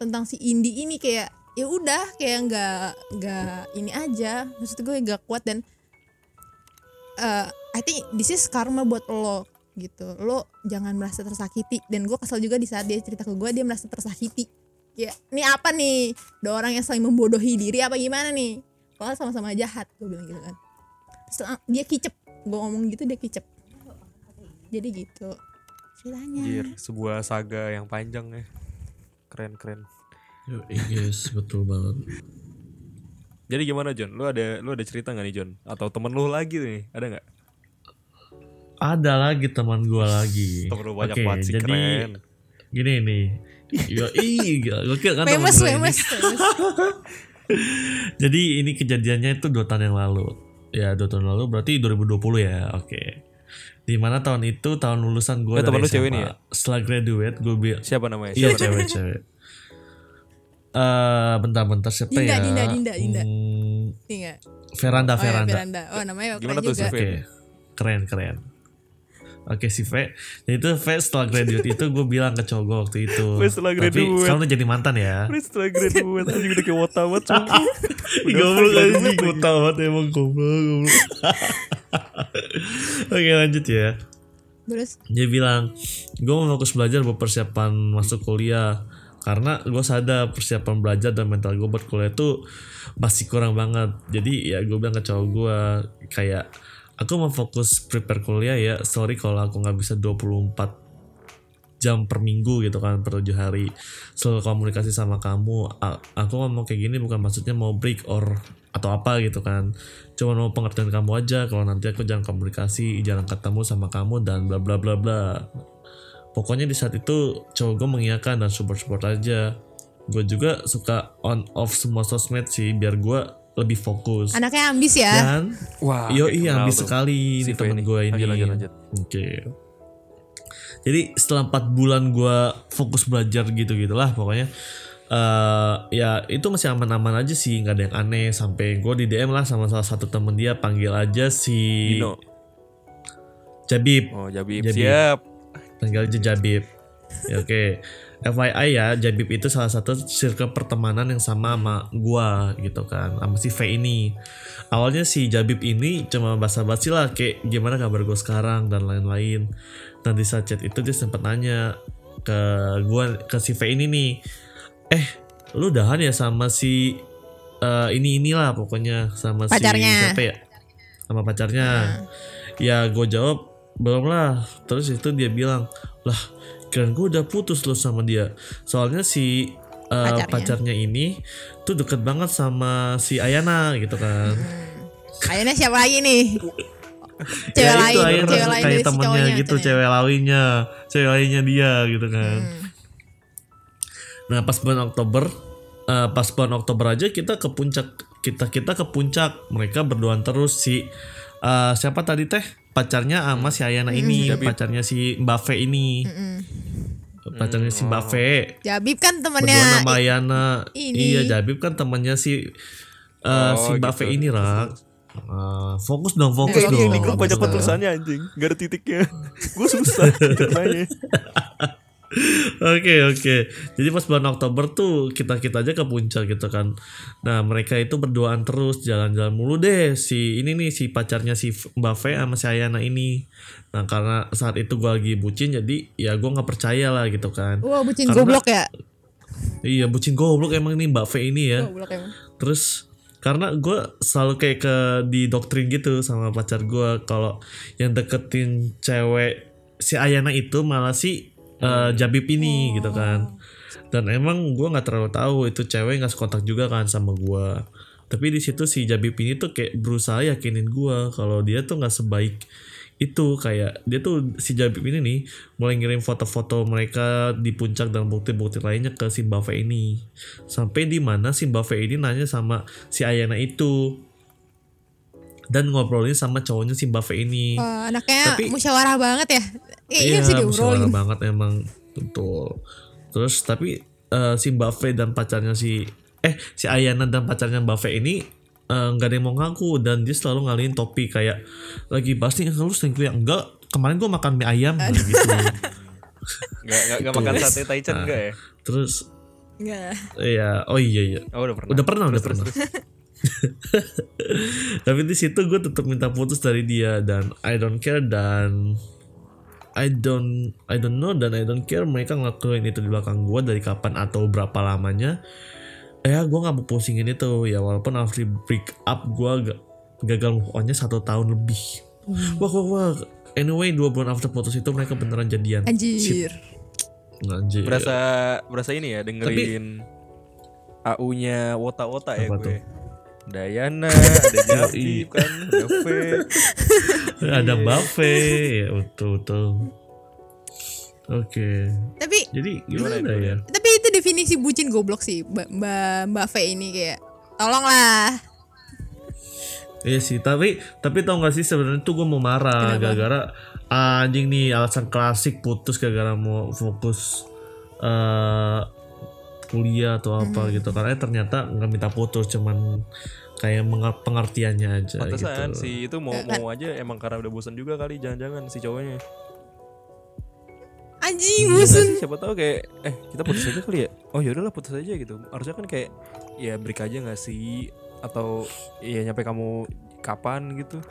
S3: tentang si Indi ini kayak ya udah kayak nggak nggak ini aja. Maksud gue nggak kuat dan uh, I think this is karma buat lo gitu. Lo jangan merasa tersakiti. Dan gue kesel juga di saat dia cerita ke gue dia merasa tersakiti. Ya ini apa nih? Dua orang yang saling membodohi diri apa gimana nih? Padahal sama-sama jahat gue bilang gitu kan. Terus lang- dia kicep. Gue ngomong gitu dia kicep. Jadi gitu. Ceritanya
S1: Anjir, sebuah saga yang panjang ya. Keren keren.
S2: Guys, betul banget.
S1: Jadi gimana John? Lu ada lu ada cerita nggak nih John? Atau temen lu lagi nih? Ada nggak?
S2: Ada lagi teman gua lagi.
S1: Temen lu banyak
S2: Oke,
S1: banget sih
S2: jadi
S1: keren.
S2: gini nih. Yo, ih, gokil kan teman
S3: famous
S2: gua ini.
S3: famous famous
S2: Jadi ini kejadiannya itu dua tahun yang lalu. Ya dua tahun lalu berarti 2020 ya. Oke. Di mana tahun itu tahun lulusan gue
S1: Eh, temen lu cewek nih ya?
S2: Setelah graduate gue bi
S1: Siapa namanya?
S2: Iya
S1: Siapa
S2: Eh bentar-bentar siapa
S3: Dinda,
S2: ya?
S3: Dinda, Dinda, Dinda.
S2: Hmm,
S3: Ingat.
S2: veranda
S3: oh ya
S2: veranda.
S3: veranda oh namanya
S1: Gimana
S3: keren
S1: tuh,
S3: juga
S1: Sif?
S2: Oke, keren keren. Oke si V, jadi itu V setelah graduate itu gue bilang ke cowok gue waktu itu.
S1: V setelah
S2: Tapi
S1: graduate.
S2: sekarang udah jadi mantan ya.
S1: Lu setelah graduate anjing udah kayak wota banget
S2: Goblok
S1: freak
S2: anjing,
S1: banget
S2: gue
S1: lagi.
S2: tau banget emang goblok goblok. Oke lanjut ya.
S3: terus
S2: Dia bilang, gue mau fokus belajar buat persiapan masuk kuliah. Karena gue sadar persiapan belajar dan mental gue buat kuliah tuh masih kurang banget. Jadi ya gue bilang ke cowok gue kayak aku mau fokus prepare kuliah ya sorry kalau aku nggak bisa 24 jam per minggu gitu kan per tujuh hari. Selalu komunikasi sama kamu aku ngomong kayak gini bukan maksudnya mau break or atau apa gitu kan. Cuma mau pengertian kamu aja kalau nanti aku jangan komunikasi jarang ketemu sama kamu dan bla bla bla bla pokoknya di saat itu cowok gue mengiyakan dan support support aja gue juga suka on off semua sosmed sih biar gue lebih fokus
S3: Anaknya ambis ya.
S2: dan
S1: Wah,
S2: yo iya ambis
S1: tuh.
S2: sekali
S1: Si V
S2: temen
S1: ini.
S2: gue ini
S1: Lanjut, lanjut, lanjut.
S2: oke jadi setelah empat bulan gue fokus belajar gitu gitulah pokoknya eh ya itu masih aman-aman aja sih nggak ada yang aneh sampai gue di DM lah sama salah satu temen dia panggil aja si
S1: Dino.
S2: Jabib
S1: Oh, Jabib.
S2: Jabib.
S1: Siap.
S2: Panggil aja Jabib. Ya, oke. FYI ya Jabib itu salah satu circle pertemanan yang sama sama gua gitu kan sama si V ini. Awalnya si Jabib ini cuma basa-basi lah kayak gimana kabar gue sekarang dan lain-lain. Dan di saat chat itu dia sempat nanya ke gua ke si V ini nih eh lu udahan ya sama si eh, ini inilah pokoknya sama
S3: Pacarnya.
S2: si siapa ya? Sama pacarnya. Ya gue jawab belum lah terus itu dia bilang lah keren gue udah putus loh sama dia soalnya si uh,
S3: Pacarnya.
S2: pacarnya ini tuh deket banget sama si Ayana gitu kan
S3: Ayana siapa lagi nih? Cewek
S2: ya
S3: lain,
S2: itu Ayana
S3: cewek lain
S2: kayak
S3: si
S2: temennya
S3: cowoknya.
S2: gitu
S3: ya.
S2: cewek lainnya cewek lainnya dia gitu kan
S3: Hmm.
S2: nah pas bulan Oktober uh, pas bulan Oktober aja kita ke puncak kita kita ke puncak mereka berduaan terus si uh, siapa tadi teh pacarnya sama si Ayana ini
S1: Jabib.
S2: pacarnya si Mbak Fe ini
S3: Mm-mm.
S2: pacarnya si Mbak Fe
S3: Jabib kan
S2: berdua nama Ayana
S3: ini.
S2: iya Jabib kan temannya si uh,
S1: Oh,
S2: si Mbak
S1: gitu.
S2: Fe ini rak Ah, fokus dong fokus
S3: Eh,
S2: dong
S1: Ini grup banyak tulisannya anjing. Gak ada titiknya. Gue susah ceritanya.
S2: Oke oke. Jadi pas bulan Oktober tuh kita kita aja ke puncak gitu kan. Nah mereka itu berduaan terus jalan-jalan mulu deh si ini nih si pacarnya si Mbak Fe sama si Ayana ini. Nah karena saat itu gua lagi bucin jadi ya gua nggak percaya lah gitu kan.
S3: Wah, bucin
S2: Karena-
S3: goblok ya.
S2: Iya bucin goblok emang nih Mbak Fe ini ya.
S3: Goblok emang.
S2: Terus karena gue selalu kayak ke di doktrin gitu sama pacar gue kalau yang deketin cewek si Ayana itu malah si uh, Jabib ini gitu kan. Dan emang gue nggak terlalu tahu itu cewek nggak sekontak juga kan sama gue tapi di situ si Jabib ini tuh kayak berusaha yakinin gue kalau dia tuh nggak sebaik itu. Kayak dia tuh si Jabib ini nih mulai ngirim foto-foto mereka di puncak dan bukti-bukti lainnya ke si Mbak ini. Sampai di mana si Mbak ini nanya sama si Ayana itu. Dan ngobrolin sama cowoknya si Mbak ini.
S3: Wah, anaknya
S2: Tapi-
S3: musyawarah banget ya. Eh, iya sih
S2: musyawarah
S3: diobrolin.
S2: banget emang betul terus tapi eh, si Fe dan pacarnya si eh si Ayana dan pacarnya Fe ini eh, nggak ada yang mau ngaku dan dia selalu ngalihin topi kayak lagi bahas nih lu selingkuh ya enggak kemarin gua makan mie ayam gitu
S1: Gak, gak, gak makan sate taichan enggak ya?
S3: Enggak.
S2: terus ya oh iya iya
S1: Oh udah pernah.
S2: udah pernah udah
S1: Terus,
S2: pernah
S1: terus,
S2: tapi di situ gue tetap minta putus dari dia dan I don't care dan I don't I don't know dan I don't care mereka ngelakuin itu di belakang gue dari kapan atau berapa lamanya ya gue nggak mau pusingin itu ya walaupun after break up gue gak, gagal move onnya satu tahun lebih wah wah wah anyway dua bulan after putus itu mereka beneran jadian
S3: Anjir.
S2: Anjir.
S1: Berasa berasa ini ya dengerin AU-nya Wota-Wota ya
S2: Apa
S1: gue.
S2: tuh?
S1: Dayana, ada Jabib kan, ada V.
S2: ada buffet ya betul betul. Oke.
S3: Tapi
S2: jadi
S1: Gimana
S2: gimana,
S1: itu,
S2: ya?
S3: Tapi itu definisi bucin goblok sih Mbak Mbak, Mbak V ini kayak tolonglah.
S2: Iya sih, tapi tapi tau gak sih sebenarnya tuh gue mau marah gara-gara ah, anjing nih alasan klasik putus gara-gara mau fokus eh kuliah atau apa gitu karena ternyata nggak minta putus cuman kayak pengertiannya aja
S1: Pantesan
S2: gitu.
S1: si itu mau mau aja emang karena udah bosan juga kali jangan-jangan si cowoknya.
S3: Anjing
S1: Iya sih? Siapa tahu kayak eh kita putus aja kali ya. Oh ya udahlah putus aja gitu. Harusnya kan kayak ya break aja nggak sih atau ya nyampe kamu kapan gitu.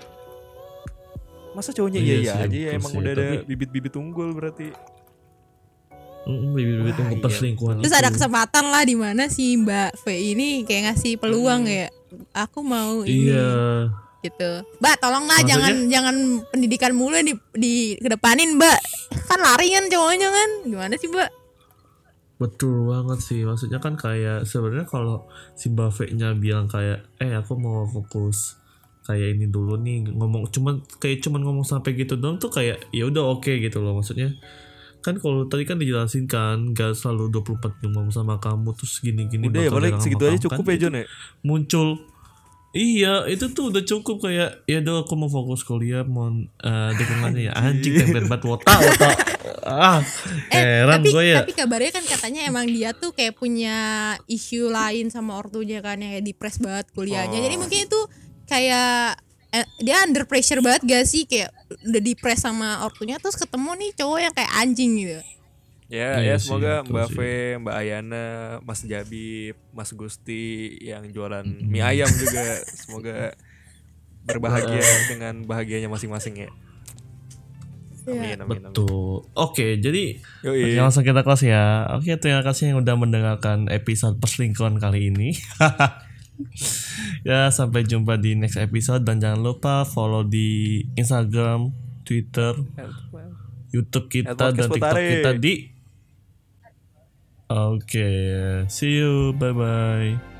S1: Masa cowoknya iya
S2: Iya
S1: iya
S2: sih,
S1: aja ya
S2: betul
S1: emang
S2: sih.
S1: udah ada bibit-bibit unggul berarti.
S2: Bibit-bibit untuk
S1: iya,
S2: perselingkuhan
S3: terus
S2: itu.
S3: ada kesempatan lah di mana si Mbak V ini kayak ngasih peluang ya aku mau ini
S2: Iya.
S3: gitu Mbak tolonglah
S2: Maksudnya?
S3: jangan jangan pendidikan mulu di di kedepanin Mbak kan lari kan cowoknya kan gimana sih Mbak
S2: Betul banget sih. Maksudnya kan kayak sebenarnya kalau si Buffett-nya bilang kayak eh aku mau fokus kayak ini dulu nih ngomong cuman kayak cuman ngomong sampai gitu doang tuh kayak ya udah oke gitu loh maksudnya kan kalau tadi kan dijelasin kan gak selalu 24 jam ngomong sama kamu terus gini-gini
S1: Udah ya
S2: jarang
S1: segitu aja cukup
S2: kan
S1: ya Jon ya.
S2: muncul. Iya itu tuh udah cukup kayak ya udah aku mau fokus kuliah mau eh, dukungannya ya. Anjing. Temper banget wota wota. Ah
S3: eh
S2: heran
S3: tapi
S2: gue ya.
S3: tapi kabarnya kan katanya emang dia tuh kayak punya isu lain sama ortunya kan yang kayak depres banget kuliahnya. Jadi mungkin itu kayak eh, dia under pressure banget gak sih? Kayak udah depres sama ortunya terus ketemu nih cowok yang kayak anjing gitu
S1: Ya,
S2: Iya
S1: ya
S2: sih,
S1: semoga
S2: betul
S1: Mbak
S2: sih.
S1: V, Mbak Ayana, Mas Jabib, Mas Gusti yang jualan mie ayam juga semoga berbahagia dengan bahagianya masing-masing ya. Amin, amin, amin.
S2: Betul. Oke, jadi
S1: Yoi.
S2: Oke, langsung kita kelas ya. Oke, terima kasih yang udah mendengarkan episode perselingkuhan kali ini. ya, sampai jumpa di next episode dan jangan lupa follow di Instagram, Twitter, YouTube kita dan TikTok kita di Oke, see you. Bye bye.